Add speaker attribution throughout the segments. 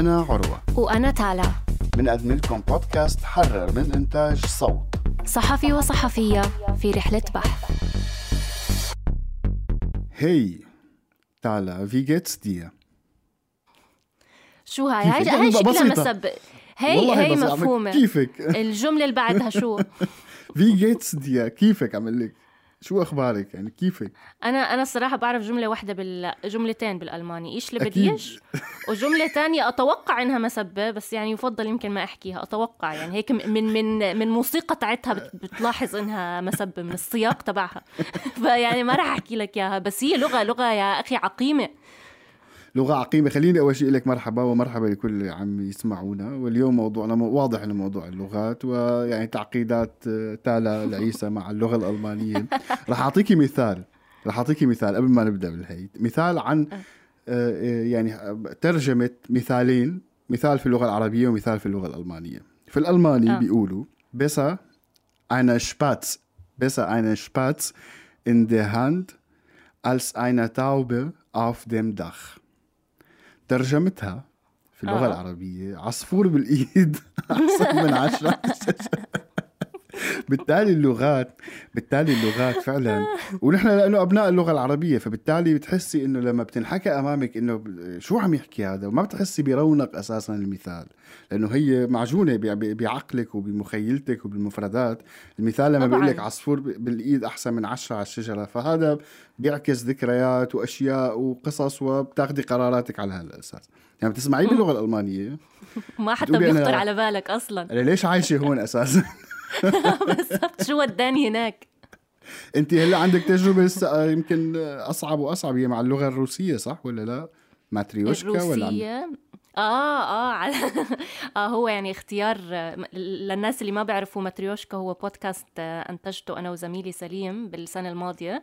Speaker 1: أنا عروة.
Speaker 2: وأنا تالا.
Speaker 1: بنقدم لكم بودكاست حرر من إنتاج صوت.
Speaker 2: صحفي وصحفية في رحلة بحث.
Speaker 1: هي تالا في جيتس ديا
Speaker 2: شو هاي؟ هاي هاي شكلها. مسب هي هي
Speaker 1: عم-
Speaker 2: مفهومة.
Speaker 1: كيفك؟
Speaker 2: الجملة اللي بعدها شو؟
Speaker 1: في جيتس ديا كيفك؟ عمل لك. شو أخبارك؟ يعني كيفك؟
Speaker 2: أنا أنا الصراحة بعرف جملة واحدة بال جملتين بالألماني إيش اللي. بديش وجملة تانية أتوقع إنها مسبة بس يعني يفضل يمكن ما أحكيها أتوقع يعني هيك من من من موسيقى تاعتها بت- بتلاحظ إنها مسبة من السياق تبعها. فيعني ما راح أحكي لك إياها بس هي لغة لغة يا أخي عقيمة.
Speaker 1: لغة عقيمة. خليني أول شيء لك مرحبا ومرحبا لكل اللي عم يسمعونا. واليوم موضوعنا مو- واضح إنه موضوع اللغات ويعني تعقيدات آه، تالا العيسى مع اللغة الألمانية. رح أعطيكي مثال رح أعطيكي مثال قبل ما نبدأ بالهي مثال عن آه، آه، يعني ترجمة مثالين مثال في اللغة العربية ومثال في اللغة الألمانية. في الألماني
Speaker 2: آه.
Speaker 1: بيقولوا besser eine Spatz besser eine Spatz in der Hand als eine Taube auf dem Dach. ترجمتها في اللغة
Speaker 2: آه.
Speaker 1: العربية عصفور بالإيد أحسن من عشرة بالتالي اللغات بالتالي اللغات فعلا. ونحن لأنه أبناء اللغة العربية فبالتالي بتحسي إنه لما بتنحكى أمامك إنه شو عم يحكي هذا؟ وما بتحسي برونق أساسا المثال. لأنه هي معجونة بعقلك وبمخيلتك وبالمفردات. المثال لما. بيقول لك عصفور بالإيد أحسن من عشرة على الشجرة فهذا بيعكس ذكريات وأشياء وقصص وبتاخذي قراراتك على هذا الأساس. يعني بتسمعيه باللغة الألمانية؟
Speaker 2: ما حتى بيخطر على بالك
Speaker 1: أنا ليش عايشة هون أساسا؟
Speaker 2: بالضبط شو وداني هناك
Speaker 1: انت هلا عندك تجربة لسه يمكن أصعب وأصعب هي مع اللغة الروسية صح ولا لا؟ ماتريوشكا ولا عم-
Speaker 2: الروسية آه آه على آه هو يعني اختيار آه، للناس اللي ما بيعرفوا ماتريوشكا هو بودكاست آه، أنتجته أنا وزميلي سليم بالسنة الماضية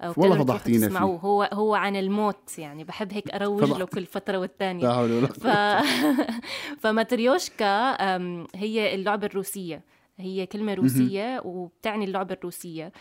Speaker 2: آه،
Speaker 1: والله فضحتينا فيه.
Speaker 2: هو هو عن الموت يعني بحب هيك أروج له. كل فترة والتانية
Speaker 1: لا حول ولا
Speaker 2: ف...
Speaker 1: قوة.
Speaker 2: فماتريوشكا هي اللعبة الروسية هي كلمة روسية وبتعني اللعبة الروسية.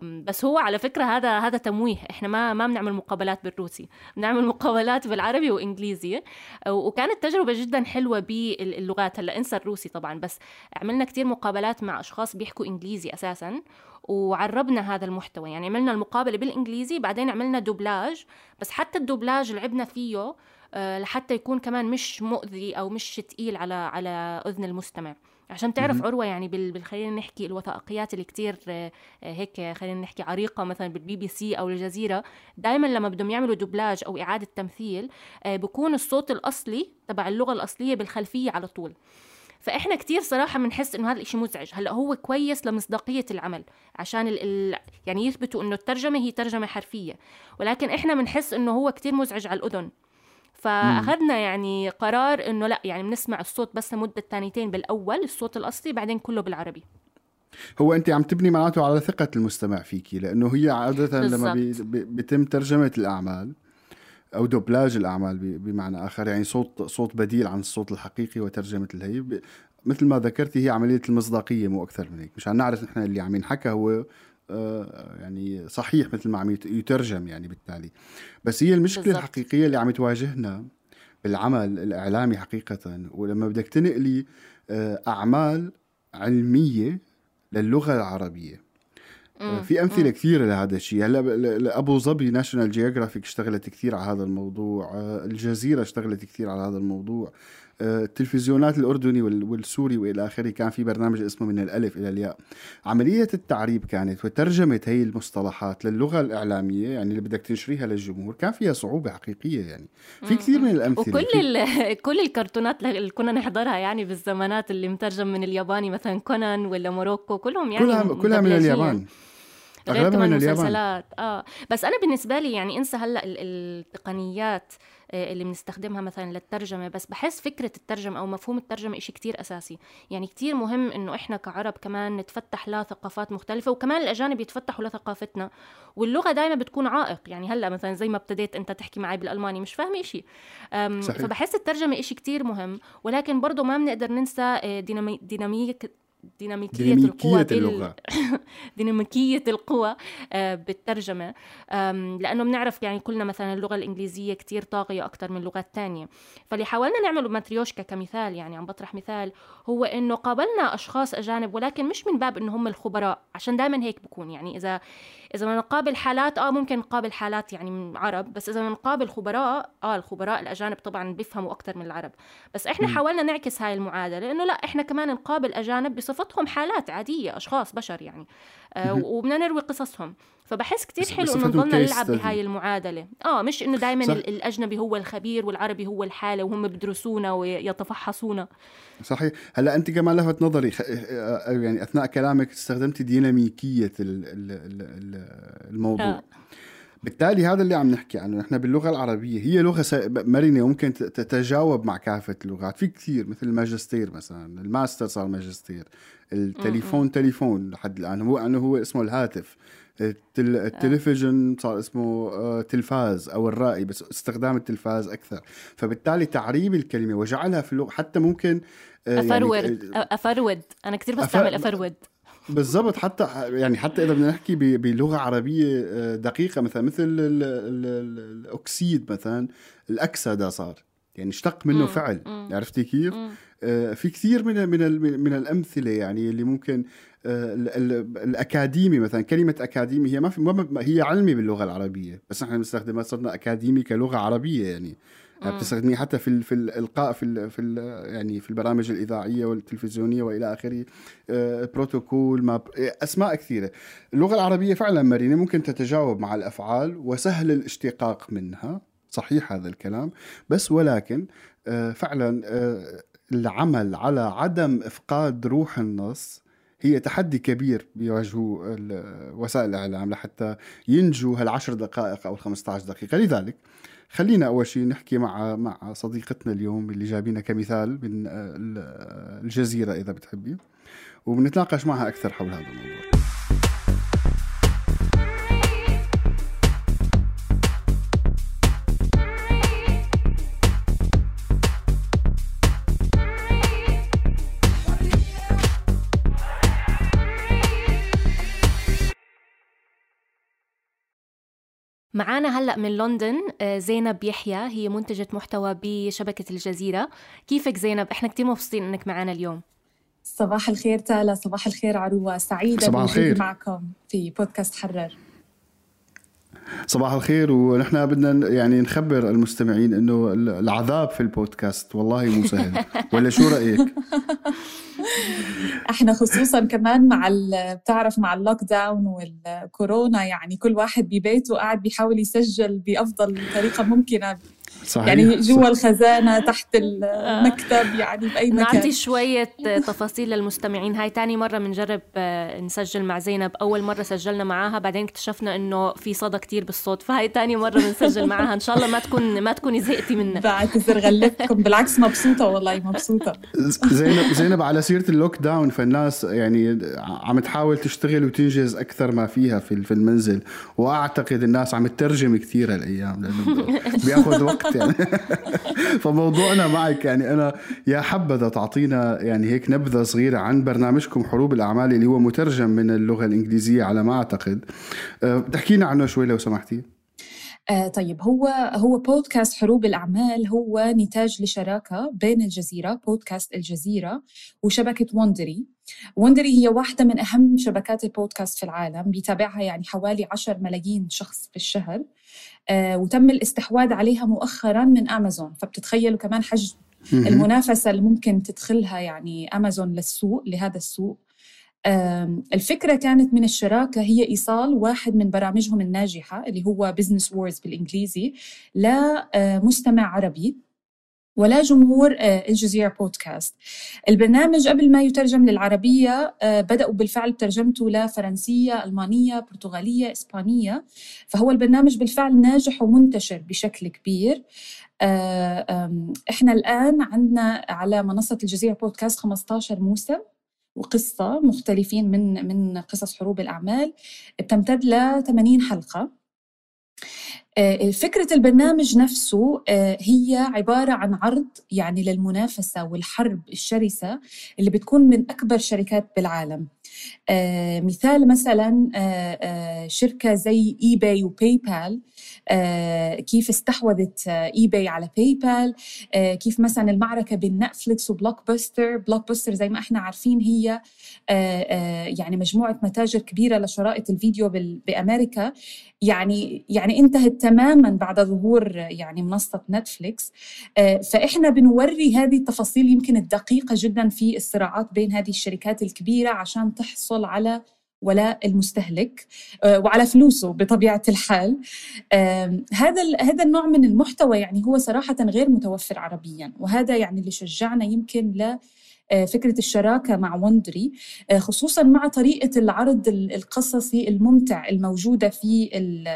Speaker 2: بس هو على فكرة هذا هذا تمويه. إحنا ما ما بنعمل مقابلات بالروسي. بنعمل مقابلات بالعربي وإنجليزي. وكانت تجربة جدا حلوة باللغات. هلأ انسى الروسي طبعا بس عملنا كتير مقابلات مع أشخاص بيحكوا إنجليزي أساسا وعربنا هذا المحتوى. يعني عملنا المقابلة بالإنجليزي بعدين عملنا دوبلاج. بس حتى الدوبلاج لعبنا فيه آه، لحتى يكون كمان مش مؤذي أو مش تقيل على على أذن المستمع. عشان تعرف. عروة يعني بال خلينا نحكي الوثائقيات اللي كتير آه، هيك خلينا نحكي عريقة مثلا بالبي بي سي أو الجزيرة. دائما لما بدهم يعملوا دوبلاج أو إعادة تمثيل آه، بكون الصوت الأصلي تبع اللغة الأصلية بالخلفية على طول. فإحنا كتير صراحة بنحس إنه هذا الشيء مزعج. هلأ هو كويس لمصداقية العمل عشان ال ال يعني يثبتوا إنه الترجمة هي ترجمة حرفية. ولكن إحنا بنحس إنه هو كتير مزعج على الأذن. فأخذنا يعني قرار إنه لا يعني بنسمع الصوت بس لمدة ثانيتين بالأول الصوت الأصلي بعدين كله بالعربي.
Speaker 1: هو أنت عم تبني معناته على ثقة المستمع فيكي لأنه هي عادة لما بي
Speaker 2: بالضبط.
Speaker 1: بي- بيتم ترجمة الأعمال أو دوبلاج الأعمال بمعنى آخر يعني صوت صوت بديل عن الصوت الحقيقي وترجمة الهي. مثل ما ذكرتي هي عملية المصداقية مو أكثر من هيك. مشان نعرف نحن اللي عم ينحكى هو يعني صحيح مثل ما عم يت- يترجم يعني بالتالي بس هي المشكلة
Speaker 2: بالضبط.
Speaker 1: الحقيقية اللي عم تواجهنا بالعمل الإعلامي حقيقة ولما بدك تنقلي آه، أعمال علمية للغة العربية
Speaker 2: مم.
Speaker 1: في أمثلة كثيرة لهذا الشيء هلأ أبو ظبي ناشونال جيوغرافيك اشتغلت كثير على هذا الموضوع آه، الجزيرة اشتغلت كثير على هذا الموضوع آه، التلفزيونات الأردني وال- والسوري وإلى آخره كان في برنامج اسمه من الألف إلى الياء. عملية التعريب كانت وترجمه هي المصطلحات للغة الإعلامية يعني اللي بدك تنشريها للجمهور كان فيها صعوبة حقيقية يعني. في كثير من الأمثلة
Speaker 2: وكل. كل الكرتونات اللي كنا نحضرها يعني بالزمانات اللي مترجم من الياباني مثلا كونان ولا موروكو كلهم يعني
Speaker 1: كلها كلها من. اليابان.
Speaker 2: غير كمان
Speaker 1: من اليابان.
Speaker 2: آه. بس أنا بالنسبة لي يعني أنسى هلأ ال- التقنيات اللي بنستخدمها مثلا للترجمة بس بحس فكرة الترجمه أو مفهوم الترجمة إشي كتير أساسي. يعني كتير مهم إنه إحنا كعرب كمان نتفتح لثقافات مختلفة وكمان الأجانب يتفتحوا لثقافتنا. واللغة دائما بتكون عائق. يعني هلأ مثلا زي ما ابتديت أنت تحكي معي بالألماني مش فاهمة إشي. أم،
Speaker 1: صحيح.
Speaker 2: فبحس الترجمة إشي كتير مهم. ولكن برضه ما بنقدر ننسى آه، دينامي... ديناميك ديناميكية,
Speaker 1: ديناميكية
Speaker 2: القوى بال-
Speaker 1: اللغة.
Speaker 2: ديناميكية القوى آه، بالترجمة. لأنه بنعرف يعني كلنا مثلا اللغة الإنجليزية كتير طاغية أكتر من لغات تانية فاللي حاولنا نعمله ماتريوشكا كمثال يعني عم بطرح مثال هو إنه قابلنا أشخاص أجانب ولكن مش من باب إنه هم الخبراء عشان دائما هيك بكون. يعني إذا إذا بدنا نقابل حالات آه ممكن نقابل حالات يعني من عرب بس إذا بدنا نقابل خبراء آه الخبراء الأجانب طبعا بيفهموا أكتر من العرب. بس إحنا حاولنا نعكس هاي المعادلة إنه لا إحنا كمان نقابل أجانب بصفتهم حالات عادية أشخاص بشر يعني. وبدنا نروي قصصهم فبحس كتير حلو
Speaker 1: إنه
Speaker 2: نضلنا نلعب. بهاي المعادلة آه مش إنه دائما. الأجنبي هو الخبير والعربي هو الحالة وهم بدرسونا ويتفحصونا
Speaker 1: صحيح هلأ أنت كمان لفت نظري خ... يعني أثناء كلامك استخدمت ديناميكية ال... ال... ال... ال- الموضوع
Speaker 2: آه.
Speaker 1: بالتالي هذا اللي عم نحكي عنه نحن باللغة العربية هي لغة. مرنة وممكن تتجاوب مع كافة اللغات في كثير مثل الماجستير مثلا الماستر صار ماجستير التليفون تليفون لحد الآن هو انه هو اسمه الهاتف التل... التلفزيون صار اسمه آه، تلفاز أو الرائي بس استخدام التلفاز أكثر. فبالتالي تعريب الكلمة وجعلها في اللغة حتى ممكن آه، يعني-
Speaker 2: افرود افرود أنا كثير بستعمل افرود
Speaker 1: بالضبط حتى يعني حتى إذا بدنا نحكي بلغة عربية آه، دقيقة مثلا مثل ال ال ال الأكسيد مثلا الاكسده صار يعني اشتق منه
Speaker 2: مم،
Speaker 1: فعل
Speaker 2: مم.
Speaker 1: عرفتي كيف؟
Speaker 2: مم.
Speaker 1: آه، في كثير من من ال- من الأمثلة يعني اللي ممكن آه، ال- ال- الأكاديمي مثلا كلمة أكاديمي هي ما في ما هي علمي باللغة العربية بس نحن بنستخدمها صرنا أكاديمي كلغة عربية يعني. بتستخدميه حتى في في الإلقاء في ال في ال يعني في البرامج الإذاعية والتلفزيونية وإلى آخره. آه، بروتوكول ما أسماء كثيرة. اللغة العربية فعلا مرنه ممكن تتجاوب مع الأفعال وسهل الاشتقاق منها. صحيح هذا الكلام. بس ولكن آه، فعلا آه، العمل على عدم إفقاد روح النص هي تحدي كبير بيواجهه وسائل الإعلام لحتى ينجوا هالعشر دقائق أو ال 15 دقيقة. لذلك خلينا أول شيء نحكي مع مع صديقتنا اليوم اللي جايبينها كمثال من آه، آه، الجزيرة إذا بتحبي. وبنتناقش معها أكثر حول هذا الموضوع.
Speaker 2: معانا هلأ من لندن آه، زينب يحيى هي منتجة محتوى بشبكة الجزيرة. كيفك زينب؟ إحنا كتير مبسوطين إنك معانا اليوم.
Speaker 3: صباح الخير تالا صباح الخير عروة. سعيدة
Speaker 1: صباح
Speaker 3: بوجودي
Speaker 1: الخير.
Speaker 3: معكم في بودكاست حرر.
Speaker 1: صباح الخير ونحن بدنا يعني نخبر المستمعين إنه العذاب في البودكاست والله مو سهل ولا شو رأيك؟
Speaker 3: إحنا خصوصا كمان مع بتعرف مع ال lockdown والكورونا يعني كل واحد ببيته قاعد بيحاول يسجل بأفضل طريقة ممكنة
Speaker 1: صحيح.
Speaker 3: يعني جوا الخزانة تحت المكتب يعني بأي
Speaker 2: نعطي
Speaker 3: مكان.
Speaker 2: شوية آه، تفاصيل للمستمعين. هاي تاني مرة بنجرب آه، نسجل مع زينب. أول مرة سجلنا معاها بعدين اكتشفنا إنه في صدى كتير بالصوت. فهاي تاني مرة بنسجل معاها. إن شاء الله ما تكون ما تكوني زهقتي منا
Speaker 3: بعتذر غلبتكم. بالعكس مبسوطة والله مبسوطة.
Speaker 1: زينب زينب على سيرة ال lockdown فالناس يعني عم تحاول تشتغل وتنجز أكثر ما فيها في في المنزل. وأعتقد الناس عم تترجم كثير هالأيام لأنه بياخذ وقت يعني. فموضوعنا معك يعني أنا يا حبذا تعطينا يعني هيك نبذة صغيرة عن برنامجكم حروب الأعمال اللي هو مترجم من اللغة الإنجليزية على ما أعتقد. أه، تحكينا عنه شوي لو سمحتي.
Speaker 3: آه طيب هو هو بودكاست حروب الأعمال هو نتاج لشراكة بين الجزيرة بودكاست الجزيرة وشبكة Wondery Wondery هي واحدة من أهم شبكات البودكاست في العالم بيتابعها يعني حوالي 10 ملايين شخص في الشهر. وتم الاستحواذ عليها مؤخرا من أمازون. فبتتخيلوا كمان حجم المنافسة اللي ممكن تدخلها يعني أمازون للسوق لهذا السوق. آم، الفكرة كانت من الشراكة هي إيصال واحد من برامجهم الناجحة اللي هو Business Wars بالإنجليزي لمستمع عربي. ولا جمهور الجزيرة بودكاست البرنامج قبل ما يترجم للعربية آه، بدأوا بالفعل بترجمته لفرنسية ألمانية برتغالية إسبانية. فهو البرنامج بالفعل ناجح ومنتشر بشكل كبير. آه، آم، إحنا الآن عندنا على منصة الجزيرة بودكاست 15 موسم وقصة مختلفين من من قصص حروب الأعمال. بتمتد ل 80 حلقة. فكرة البرنامج نفسه آه، هي عبارة عن عرض يعني للمنافسة والحرب الشرسة اللي بتكون من أكبر شركات بالعالم. آه، مثال مثلا شركة زي eBay و PayPal كيف استحوذت eBay على PayPal كيف مثلا المعركة بين Netflix و Blockbuster Blockbuster زي ما إحنا عارفين هي يعني مجموعة متاجر كبيرة لشرائط الفيديو بأمريكا. يعني يعني انتهت تماما بعد ظهور يعني منصة نتفليكس فإحنا بنوري هذه التفاصيل يمكن الدقيقة جدا في الصراعات بين هذه الشركات الكبيرة عشان تحصل على ولاء المستهلك آه، وعلى فلوسه بطبيعة الحال. هذا هذا النوع من المحتوى يعني هو صراحة غير متوفر عربيا وهذا يعني اللي شجعنا يمكن فكرة الشراكة مع وندري آه، خصوصا مع طريقة العرض القصصي الممتع الموجودة في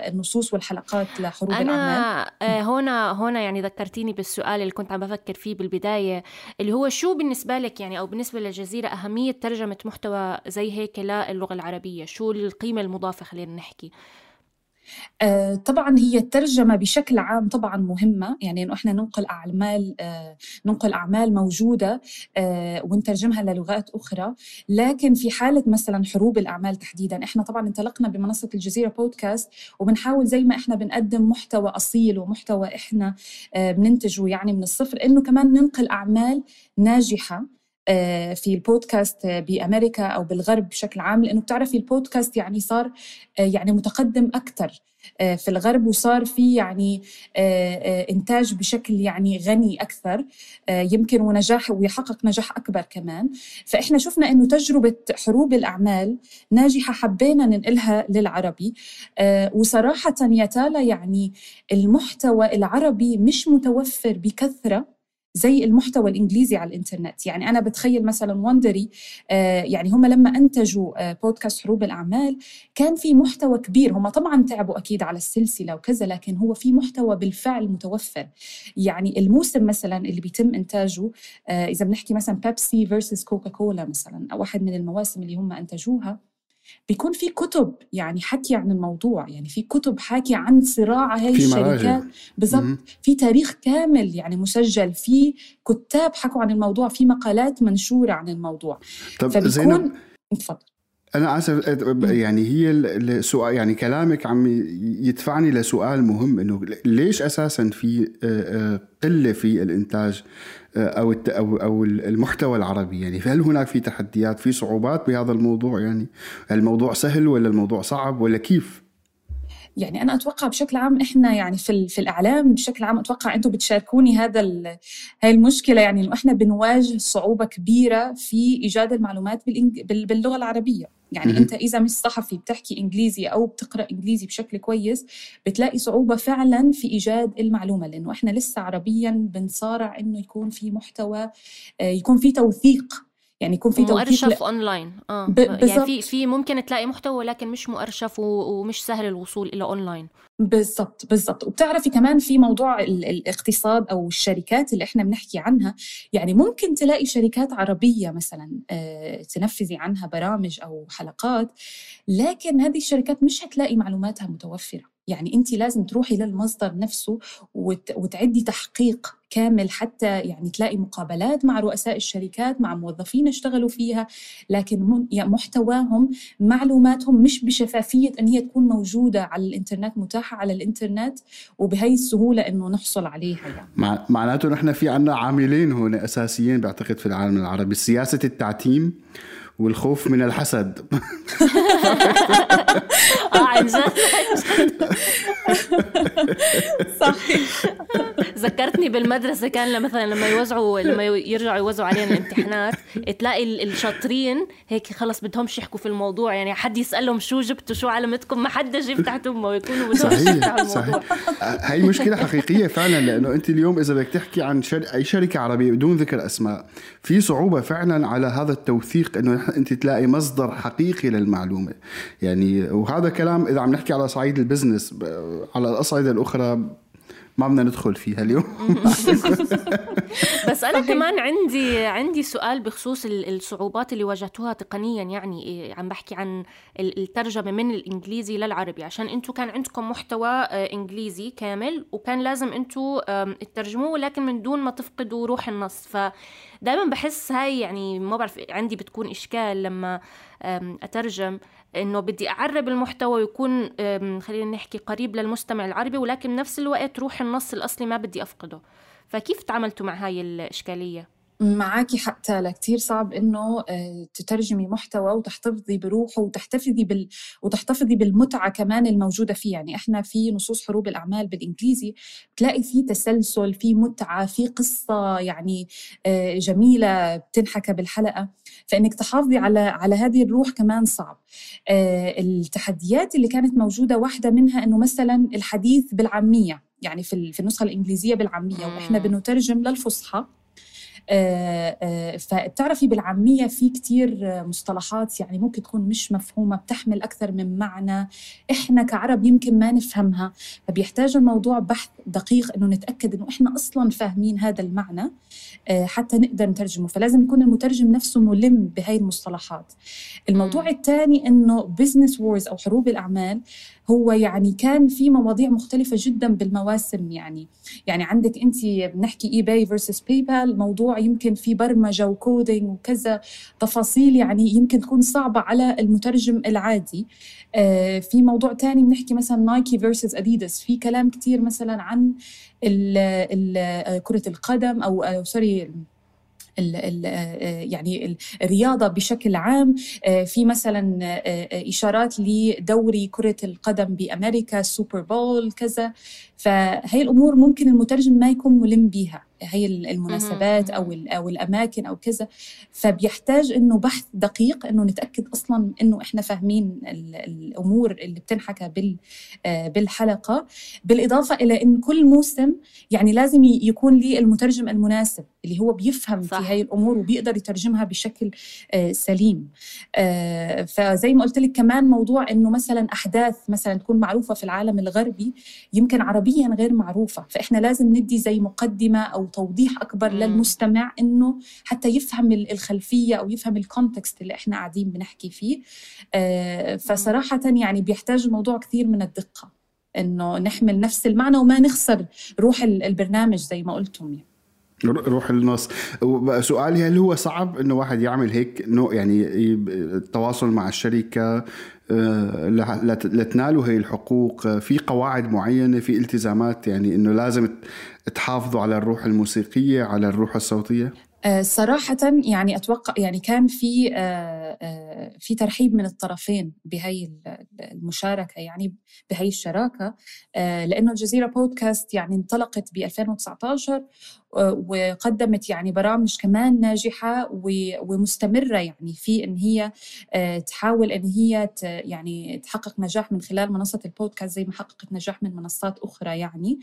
Speaker 3: النصوص والحلقات لحروب
Speaker 2: أنا
Speaker 3: الأعمال.
Speaker 2: آه، هنا هنا يعني ذكرتيني بالسؤال اللي كنت عم بفكر فيه بالبداية اللي هو شو بالنسبة لك يعني أو بالنسبة للجزيرة أهمية ترجمة محتوى زي هيك للغة العربية؟ شو القيمة المضافة خلينا نحكي؟
Speaker 3: آه، طبعا هي الترجمة بشكل عام طبعا مهمة يعني إنه إحنا ننقل أعمال آه، ننقل أعمال موجودة آه، ونترجمها للغات أخرى. لكن في حالة مثلا حروب الأعمال تحديدا إحنا طبعا انطلقنا بمنصة الجزيرة بودكاست وبنحاول زي ما إحنا بنقدم محتوى أصيل ومحتوى إحنا بننتجه يعني من الصفر إنه كمان ننقل أعمال ناجحة. آه، في البودكاست بأمريكا أو بالغرب بشكل عام لأنه بتعرفي البودكاست يعني صار آه، يعني متقدم أكثر آه، في الغرب وصار في يعني إنتاج بشكل يعني غني أكثر يمكن ونجاح ويحقق نجاح أكبر كمان. فإحنا شفنا إنه تجربة حروب الأعمال ناجحة حبينا ننقلها للعربي وصراحة يا تالا يعني المحتوى العربي مش متوفر بكثرة. زي المحتوى الإنجليزي على الإنترنت. يعني أنا بتخيل مثلا وندري آه يعني هم لما أنتجوا آه بودكاست حروب الأعمال كان في محتوى كبير. هم طبعا تعبوا أكيد على السلسلة وكذا لكن هو في محتوى بالفعل متوفر. يعني الموسم مثلا اللي بيتم إنتاجه آه إذا بنحكي مثلا بيبسي فيرسس كوكا كولا مثلا واحد من المواسم اللي هم أنتجوها بيكون في كتب يعني حكي عن الموضوع يعني في كتب حاكي عن صراع هاي الشركات. بالضبط. في تاريخ كامل يعني مسجل في كتاب حكوا عن الموضوع في مقالات منشورة عن الموضوع.
Speaker 1: طب فبيكون تفضل أنا أسف يعني هي السؤال يعني كلامك عم يدفعني لسؤال مهم إنه ليش أساسا في قلة في الإنتاج أو أو أو المحتوى العربي؟ يعني هل هناك في تحديات في صعوبات بهذا الموضوع؟ يعني الموضوع سهل ولا الموضوع صعب ولا كيف؟
Speaker 3: يعني أنا أتوقع بشكل عام إحنا يعني في في الإعلام بشكل عام أتوقع أنتم بتشاركوني هذا هاي المشكلة يعني إنه إحنا بنواجه صعوبة كبيرة في إيجاد المعلومات باللغة العربية. يعني أنت إذا مش صحفي بتحكي إنجليزي أو بتقرأ إنجليزي بشكل كويس بتلاقي صعوبة فعلا في إيجاد المعلومة لأنه إحنا لسه عربيا بنصارع إنه يكون في محتوى آه، يكون في توثيق يعني يكون في
Speaker 2: مؤرشف ل... اونلاين آه ب... يعني في في ممكن تلاقي محتوى لكن مش مؤرشف و... ومش سهل الوصول إلى اونلاين
Speaker 3: بالضبط بالضبط. وبتعرفي كمان في موضوع الاقتصاد أو الشركات اللي إحنا بنحكي عنها. يعني ممكن تلاقي شركات عربية مثلا آه، تنفذي عنها برامج أو حلقات لكن هذه الشركات مش هتلاقي معلوماتها متوفرة. يعني انت لازم تروحي للمصدر نفسه وت... وتعدي تحقيق كامل حتى يعني تلاقي مقابلات مع رؤساء الشركات مع موظفين اشتغلوا فيها لكن يعني محتواهم معلوماتهم مش بشفافية إن هي تكون موجودة على الإنترنت متاحة على الإنترنت وبهي السهولة إنه نحصل عليها يعني.
Speaker 1: مع... معناته نحن في عنا عاملين هون أساسيين بعتقد في العالم العربي. سياسة التعتيم والخوف من الحسد.
Speaker 2: آه عن جد. صحيح. ذكرتني بالمدرسة كان مثلا لما يوزعوا لما يرجعوا يوزعوا علينا الامتحانات تلاقي الشاطرين هيك خلص بدهمش يحكوا في الموضوع. يعني حد يسألهم شو جبتوا شو علامتكم ما حدا جيب تحت امه ويكونوا بدهم صحيح
Speaker 1: صحيح. هي مشكلة حقيقية فعلا لأنه أنت اليوم إذا بدك تحكي عن شر... أي شركة عربية بدون ذكر أسماء في صعوبة فعلا على هذا التوثيق إنه انت تلاقي مصدر حقيقي للمعلومة. يعني وهذا كلام إذا عم نحكي على صعيد البزنس على الاصعده الأخرى ما بدنا ندخل فيها اليوم.
Speaker 2: بس أنا كمان عندي عندي سؤال بخصوص الصعوبات اللي واجهتوها تقنيا يعني إيه، عم بحكي عن الترجمة من الإنجليزي للعربي. عشان أنتم كان عندكم محتوى آه، إنجليزي كامل وكان لازم أنتم تترجموه لكن من دون ما تفقدوا روح النص. فدائما بحس هاي يعني ما بعرف عندي بتكون إشكال لما أترجم إنه بدي أعرب المحتوى ويكون خلينا نحكي قريب للمستمع العربي ولكن بنفس الوقت روح النص الأصلي ما بدي أفقده. فكيف تعاملتوا مع هاي الإشكالية؟
Speaker 3: معاكي حتى لكتير صعب إنه آه، تترجمي محتوى وتحتفظي بروحه وتحتفظي بال وتحتفظي بالمتعة كمان الموجودة فيه. يعني إحنا في نصوص حروب الأعمال بالإنجليزي بتلاقي في تسلسل في متعة في قصة يعني آه، جميلة بتنحكى بالحلقة. فإنك تحافظي على على هذه الروح كمان صعب. آه، التحديات اللي كانت موجودة واحدة منها إنه مثلا الحديث بالعامية يعني في النسخة الإنجليزية بالعامية وإحنا بنترجم للفصحى. فبتعرفي بالعامية في كتير مصطلحات يعني ممكن تكون مش مفهومة بتحمل أكثر من معنى. إحنا كعرب يمكن ما نفهمها فبيحتاج الموضوع بحث دقيق إنه نتأكد إنه إحنا أصلا فاهمين هذا المعنى آه، حتى نقدر نترجمه. فلازم يكون المترجم نفسه ملم بهاي المصطلحات. الموضوع الثاني إنه Business Wars أو حروب الأعمال هو يعني كان في مواضيع مختلفة جدا بالمواسم يعني. يعني عندك أنت بنحكي eBay versus PayPal موضوع يمكن في برمجة و coding وكذا تفاصيل يعني يمكن تكون صعبة على المترجم العادي. آه في موضوع تاني بنحكي مثلا نايكي versus اديداس في كلام كتير مثلا عن ال ال كرة القدم أو sorry ال ال يعني الرياضة بشكل عام آه، في مثلا آه، إشارات لدوري كرة القدم بأمريكا Super Bowl كذا. فهي الأمور ممكن المترجم ما يكون ملم بيها. هي المناسبات أو أو الأماكن أو كذا. فبيحتاج إنه بحث دقيق إنه نتأكد أصلا إنه إحنا فاهمين الأمور اللي بتنحكى بال آه، بالحلقة. بالإضافة إلى إن كل موسم يعني لازم يكون لي المترجم المناسب اللي هو بيفهم صح. في هاي الأمور وبيقدر يترجمها بشكل آه، سليم. آه، فزي ما قلت لك كمان موضوع إنه مثلا أحداث مثلا تكون معروفة في العالم الغربي يمكن عربيا غير معروفة. فإحنا لازم ندي زي مقدمة أو توضيح أكبر مم. للمستمع إنه حتى يفهم الخلفية أو يفهم الكونتكست اللي إحنا قاعدين بنحكي فيه آه، فصراحة يعني بيحتاج الموضوع كثير من الدقة إنه نحمل نفس المعنى وما نخسر روح البرنامج زي ما قلتم يعني.
Speaker 1: روح النص سؤالي هل هو صعب إنه واحد يعمل هيك نوع يعني التواصل مع الشركة لتنالوا هي الحقوق. في قواعد معينة في التزامات يعني إنه لازم تحافظوا على الروح الموسيقية على الروح الصوتية؟
Speaker 3: آه، صراحة يعني أتوقع يعني كان في آه، في ترحيب من الطرفين بهي المشاركة يعني بهي الشراكة. لأنه الجزيرة بودكاست يعني انطلقت ب 2019 وقدمت يعني برامج كمان ناجحة ومستمرة يعني في إن هي آه، تحاول إن هي يعني تحقق نجاح من خلال منصة البودكاست زي ما حققت نجاح من منصات أخرى يعني.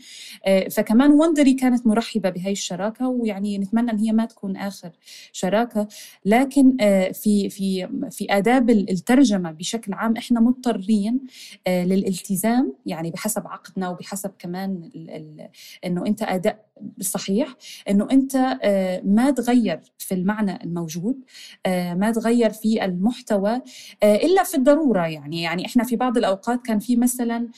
Speaker 3: آه، فكمان وندري كانت مرحبة بهاي الشراكة ويعني نتمنى إن هي ما تكون آخر شراكة. لكن آه، في في في آداب الترجمة بشكل عام إحنا مضطرين للالتزام يعني بحسب عقدنا وبحسب كمان إنه أنت أداء صحيح. إنه أنت آه، ما تغير في المعنى الموجود آه، ما تغير في المحتوى آه، إلا في الضرورة يعني. يعني إحنا في بعض الأوقات كان في مثلا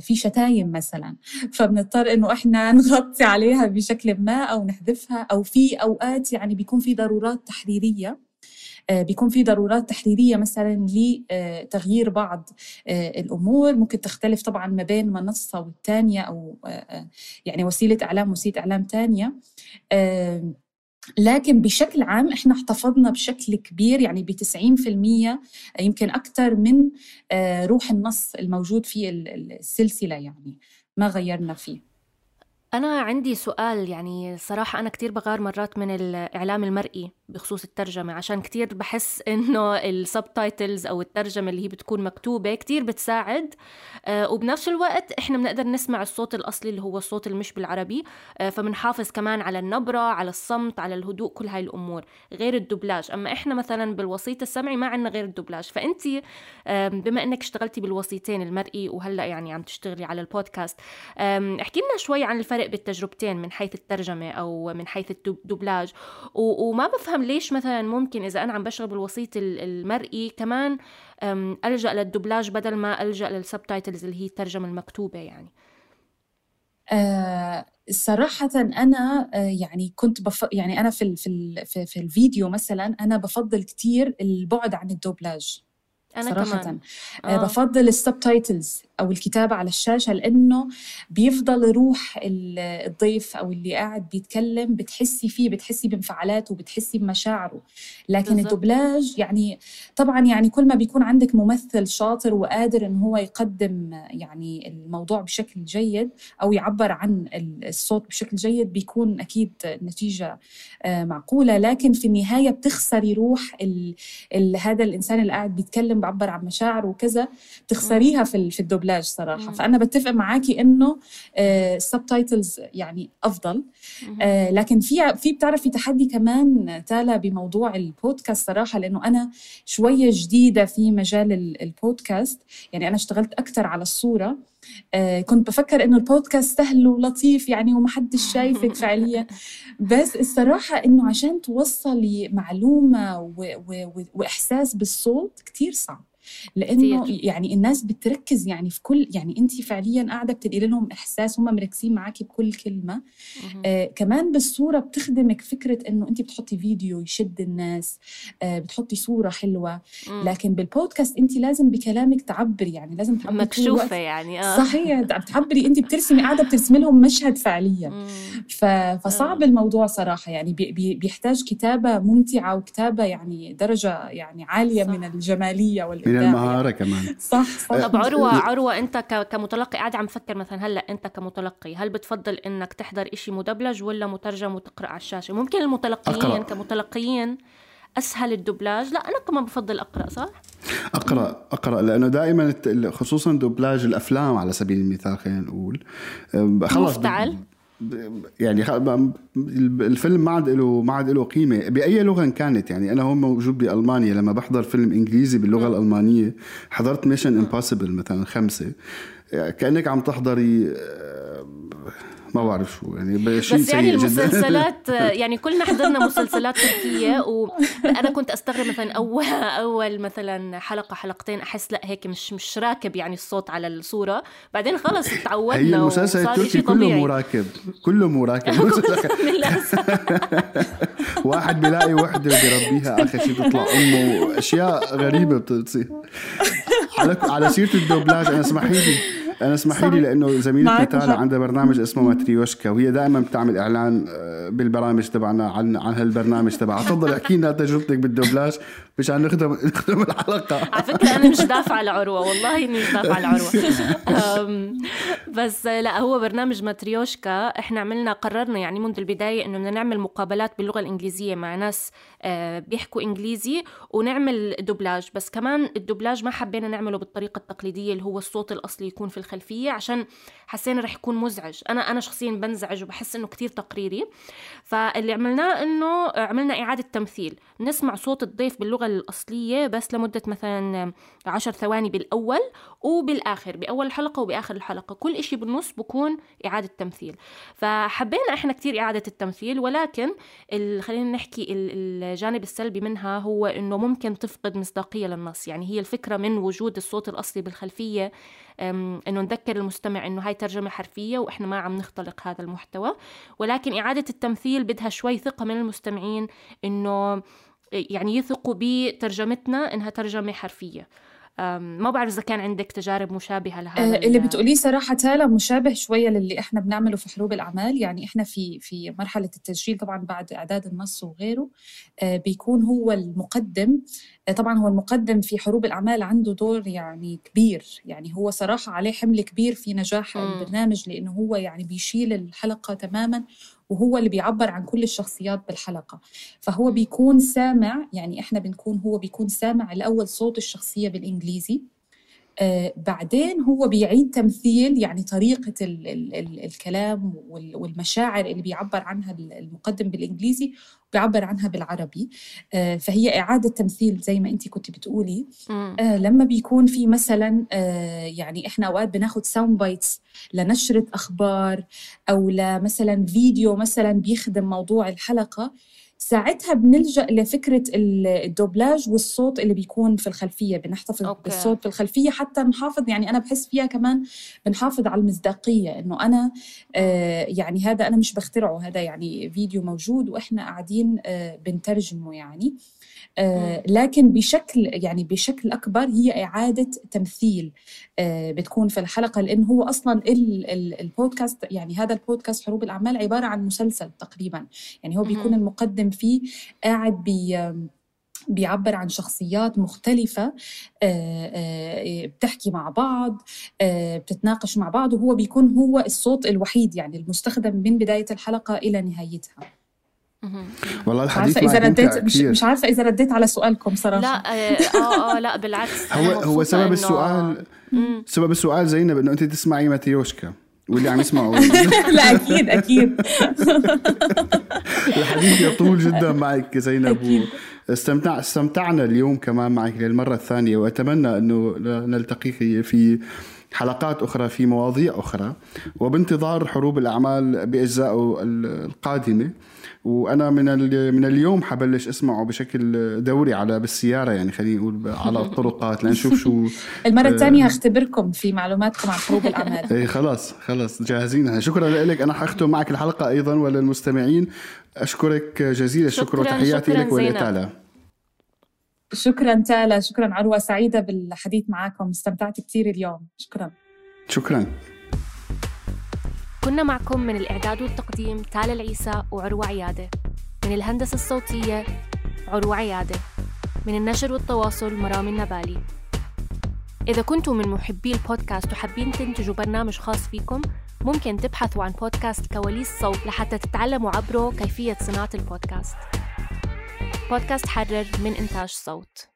Speaker 3: في شتايم مثلا فبنضطر إنه إحنا نغطي عليها بشكل ما أو نحذفها أو في أوقات يعني بيكون في ضرورات تحريرية. بيكون في ضرورات تحريرية مثلا لتغيير بعض الأمور. ممكن تختلف طبعا ما بين منصة والثانيه أو يعني وسيلة إعلام وسيلة إعلام ثانية لكن بشكل عام إحنا احتفظنا بشكل كبير يعني ب 90% يمكن أكثر من روح النص الموجود في السلسلة يعني ما غيرنا فيه.
Speaker 2: أنا عندي سؤال يعني صراحة أنا كتير بغار مرات من الإعلام المرئي بخصوص الترجمة عشان كتير بحس إنه ال subtitles أو الترجمة اللي هي بتكون مكتوبة كتير بتساعد. آه وبنفس الوقت إحنا بنقدر نسمع الصوت الأصلي اللي هو الصوت المش بالعربي. آه فبنحافظ كمان على النبرة على الصمت على الهدوء كل هاي الأمور غير الدبلاج أما إحنا مثلا بالوسيط السمعي ما عندنا غير الدبلاج فأنت بما إنك اشتغلتي بالوسيطين المرئي وهلأ يعني عم تشتغلي على البودكاست احكي لنا شوي عن الفرق بالتجربتين من حيث الترجمة أو من حيث الدبلاج وما بفهم ليش مثلا ممكن إذا أنا عم بشتغل بالوسيط المرئي كمان ألجأ للدبلاج بدل ما ألجأ لل subtitles اللي هي الترجمة المكتوبة يعني.
Speaker 3: آه صراحة أنا آه يعني كنت بف... يعني أنا في ال... في ال... في الفيديو مثلا أنا بفضل كتير البعد عن الدوبلاج.
Speaker 2: أنا
Speaker 3: صراحة
Speaker 2: كمان
Speaker 3: آه. بفضل ال subtitles أو الكتابة على الشاشة لأنه بيفضل روح الضيف أو اللي قاعد بيتكلم بتحسي فيه بتحسي بانفعالاته بتحسي بمشاعره لكن بالزبط. الدبلاج يعني طبعا يعني كل ما بيكون عندك ممثل شاطر وقادر إن هو يقدم يعني الموضوع بشكل جيد أو يعبر عن الصوت بشكل جيد بيكون أكيد النتيجه آه، معقولة لكن في النهاية بتخسري روح ال ال هذا الإنسان اللي قاعد بيتكلم بعبر عن مشاعره وكذا بتخسريها في في الدبلاج صراحة. مم. فأنا بتفق معاكي إنه ال subtitles آه يعني أفضل. آه لكن في في بتعرفي تحدي كمان تالا بموضوع البودكاست صراحة؟ لأنه أنا شوية جديدة في مجال البودكاست. يعني أنا اشتغلت أكثر على الصورة. كنت بفكر إنه البودكاست سهل ولطيف يعني ومحدش شايفك فعليا. بس الصراحة إنه عشان توصلي معلومة و و وإحساس بالصوت كتير صعب. لأنه كتير. يعني الناس بتركز يعني في كل يعني انت فعليا قاعدة بتنقلي لهم إحساس هم مركزين معاكي بكل كلمة آه كمان بالصورة بتخدمك فكرة إنه انت بتحطي فيديو يشد الناس آه بتحطي صورة حلوة مم. لكن بالبودكاست انت لازم بكلامك تعبري يعني لازم تعبري
Speaker 2: مكشوفه يعني
Speaker 3: آه صحيح بتعبري انت بترسمي قاعدة بترسمي لهم مشهد فعليا ف... فصعب آه. الموضوع صراحة يعني بي... بيحتاج كتابة ممتعة وكتابة يعني درجة يعني عالية صح. من الجمالية وال
Speaker 1: من المهارة كمان.
Speaker 3: صح صح.
Speaker 2: طب عروة عروة أنت كمتلقي قاعد عم فكر مثلا هلأ أنت كمتلقي هل بتفضل إنك تحضر إشي مدبلج ولا مترجم وتقرأ على الشاشة؟ ممكن المتلقيين أقرأ. كمتلقيين أسهل الدبلاج. لا أنا كمان بفضل أقرأ صح؟
Speaker 1: أقرأ أقرأ لأنه دائما خصوصا دوبلاج الأفلام على سبيل المثال خلينا نقول.
Speaker 2: خلص مفتعل.
Speaker 1: يعني الفيلم ما عاد له ما عاد له قيمة. بأي لغة كانت يعني؟ أنا هون موجود بألمانيا. لما بحضر فيلم إنجليزي باللغة الألمانية حضرت Mission Impossible مثلا خمسة. كأنك عم تحضري ما بعرف شو يعني
Speaker 2: شيء بس يعني المسلسلات يعني كلنا حضرنا مسلسلات تركية وأنا كنت أستغرب مثلا أول أول مثلا حلقة حلقتين أحس لا هيك مش مش راكب يعني الصوت على الصورة. بعدين خلص تعودنا
Speaker 1: هي المسلسل التركي كله مو راكب كله مو راكب واحد بيلاقي وحدة بيربيها آخر شيء بتطلع أمه وأشياء غريبة بتصير. على على سيرة الدوبلاج أنا اسمحي لي. أنا اسمحي لي لأنه زميلتنا تالا عندها برنامج اسمه ماتريوشكا وهي دائما بتعمل إعلان آه، بالبرامج تبعنا عن عن هالبرنامج تبعها. تفضل أحكي لنا تجربتك بالدوبلاج مشان نخدم نخدم الحلقة.
Speaker 2: على فكرة أنا مش دافعة لعروه والله إني مش دافعة لعروه بس لا هو برنامج ماتريوشكا. إحنا عملنا قررنا يعني منذ البداية إنه بدنا نعمل مقابلات باللغة الإنجليزية مع ناس آه، بيحكوا إنجليزي ونعمل دوبلاج. بس كمان الدوبلاج ما حبينا نعمله بالطريقة التقليدية اللي هو الصوت الأصلي يكون في الخلفيه عشان حسينا رح يكون مزعج. أنا أنا شخصيا بنزعج وبحس إنه كتير تقريري. فاللي عملناه إنه عملنا إعادة تمثيل. نسمع صوت الضيف باللغة الأصلية بس لمدة مثلا عشر ثواني بالأول وبالآخر بأول الحلقة وبآخر الحلقة. كل إشي بالنص بكون إعادة تمثيل. فحبينا إحنا كتير إعادة التمثيل ولكن خلينا نحكي الجانب السلبي منها هو إنه ممكن تفقد مصداقية للنص. يعني هي الفكرة من وجود الصوت الأصلي بالخلفية إنه نذكر المستمع إنه هاي ترجمة حرفية وإحنا ما عم نختلق هذا المحتوى. ولكن إعادة التمثيل بدها شوي ثقة من المستمعين إنه يعني يثقوا بترجمتنا إنها ترجمة حرفية. ما بعرف إذا كان عندك تجارب مشابهة لهذا
Speaker 3: آه، اللي بتقوليه صراحة تالا مشابه شوية للي إحنا بنعمله في حروب الأعمال. يعني إحنا في في مرحلة التسجيل طبعا بعد إعداد النص وغيره آه، بيكون هو المقدم. آه، طبعا هو المقدم في حروب الأعمال عنده دور يعني كبير. يعني هو صراحة عليه حمل كبير في نجاح م. البرنامج لأنه هو يعني بيشيل الحلقة تماما وهو اللي بيعبر عن كل الشخصيات بالحلقة. فهو بيكون سامع يعني إحنا بنكون هو بيكون سامع الأول صوت الشخصية بالإنجليزي. آه بعدين هو بيعيد تمثيل يعني طريقة ال ال ال الكلام والمشاعر اللي بيعبر عنها المقدم بالإنجليزي بيعبر عنها بالعربي. آه فهي إعادة تمثيل زي ما أنت كنت بتقولي. آه لما بيكون في مثلا آه يعني إحنا أوقات بناخد sound bites لنشرة أخبار أو لمثلا فيديو مثلا بيخدم موضوع الحلقة ساعتها بنلجأ لفكرة الدوبلاج والصوت اللي بيكون في الخلفية بنحتفظ okay. بالصوت في الخلفية حتى نحافظ يعني أنا بحس فيها كمان بنحافظ على المصداقية إنه أنا آه يعني هذا أنا مش بخترعه هذا يعني فيديو موجود وإحنا قاعدين آه بنترجمه يعني لكن بشكل يعني بشكل أكبر هي إعادة تمثيل. آه بتكون في الحلقة لأنه هو أصلا ال ال البودكاست يعني هذا البودكاست حروب الأعمال عبارة عن مسلسل تقريبا. يعني هو بيكون المقدم فيه قاعد بي بيعبر عن شخصيات مختلفة بتحكي مع بعض بتتناقش مع بعض وهو بيكون هو الصوت الوحيد يعني المستخدم من بداية الحلقة إلى نهايتها.
Speaker 1: والله الحديث
Speaker 3: عارفة إذا رديت مش, مش عارفة إذا رديت على سؤالكم صراحة.
Speaker 2: لا آه آه لا بالعكس.
Speaker 1: هو هو سبب السؤال سبب السؤال زينب إنه أنت تسمعي ماتيوشكا واللي عم يسمعوا
Speaker 3: لا أكيد أكيد.
Speaker 1: الحديث يطول جدا معك زينب استمتع استمتعنا اليوم كمان معك للمرة الثانية وأتمنى إنه نلتقيك في حلقات أخرى في مواضيع أخرى وبانتظار حروب الأعمال بأجزائه القادمة. وأنا من من اليوم حبلش أسمعه بشكل دوري على بالسيارة يعني خلينا نقول على الطرقات لنشوف شو
Speaker 3: المرة الثانية هختبركم في معلوماتكم عن حروب الأعمال.
Speaker 1: اي خلاص خلاص جاهزين شكرا لك. أنا حختم معك الحلقة أيضا وللمستمعين. أشكرك جزيل الشكر وتحياتي لك ولتالا
Speaker 3: شكرا تالا شكرا عروة سعيدة بالحديث معكم استمتعت كثير اليوم. شكرا.
Speaker 1: شكرا.
Speaker 2: كنا معكم من الإعداد والتقديم تالا العيسى وعروة عيادة. من الهندسة الصوتية عروة عيادة. من النشر والتواصل مرام النبالي. إذا كنتم من محبي البودكاست وحابين تنتجوا برنامج خاص فيكم ممكن تبحثوا عن بودكاست كواليس صوت لحتى تتعلموا عبره كيفية صناعة البودكاست. بودكاست حرر من إنتاج صوت.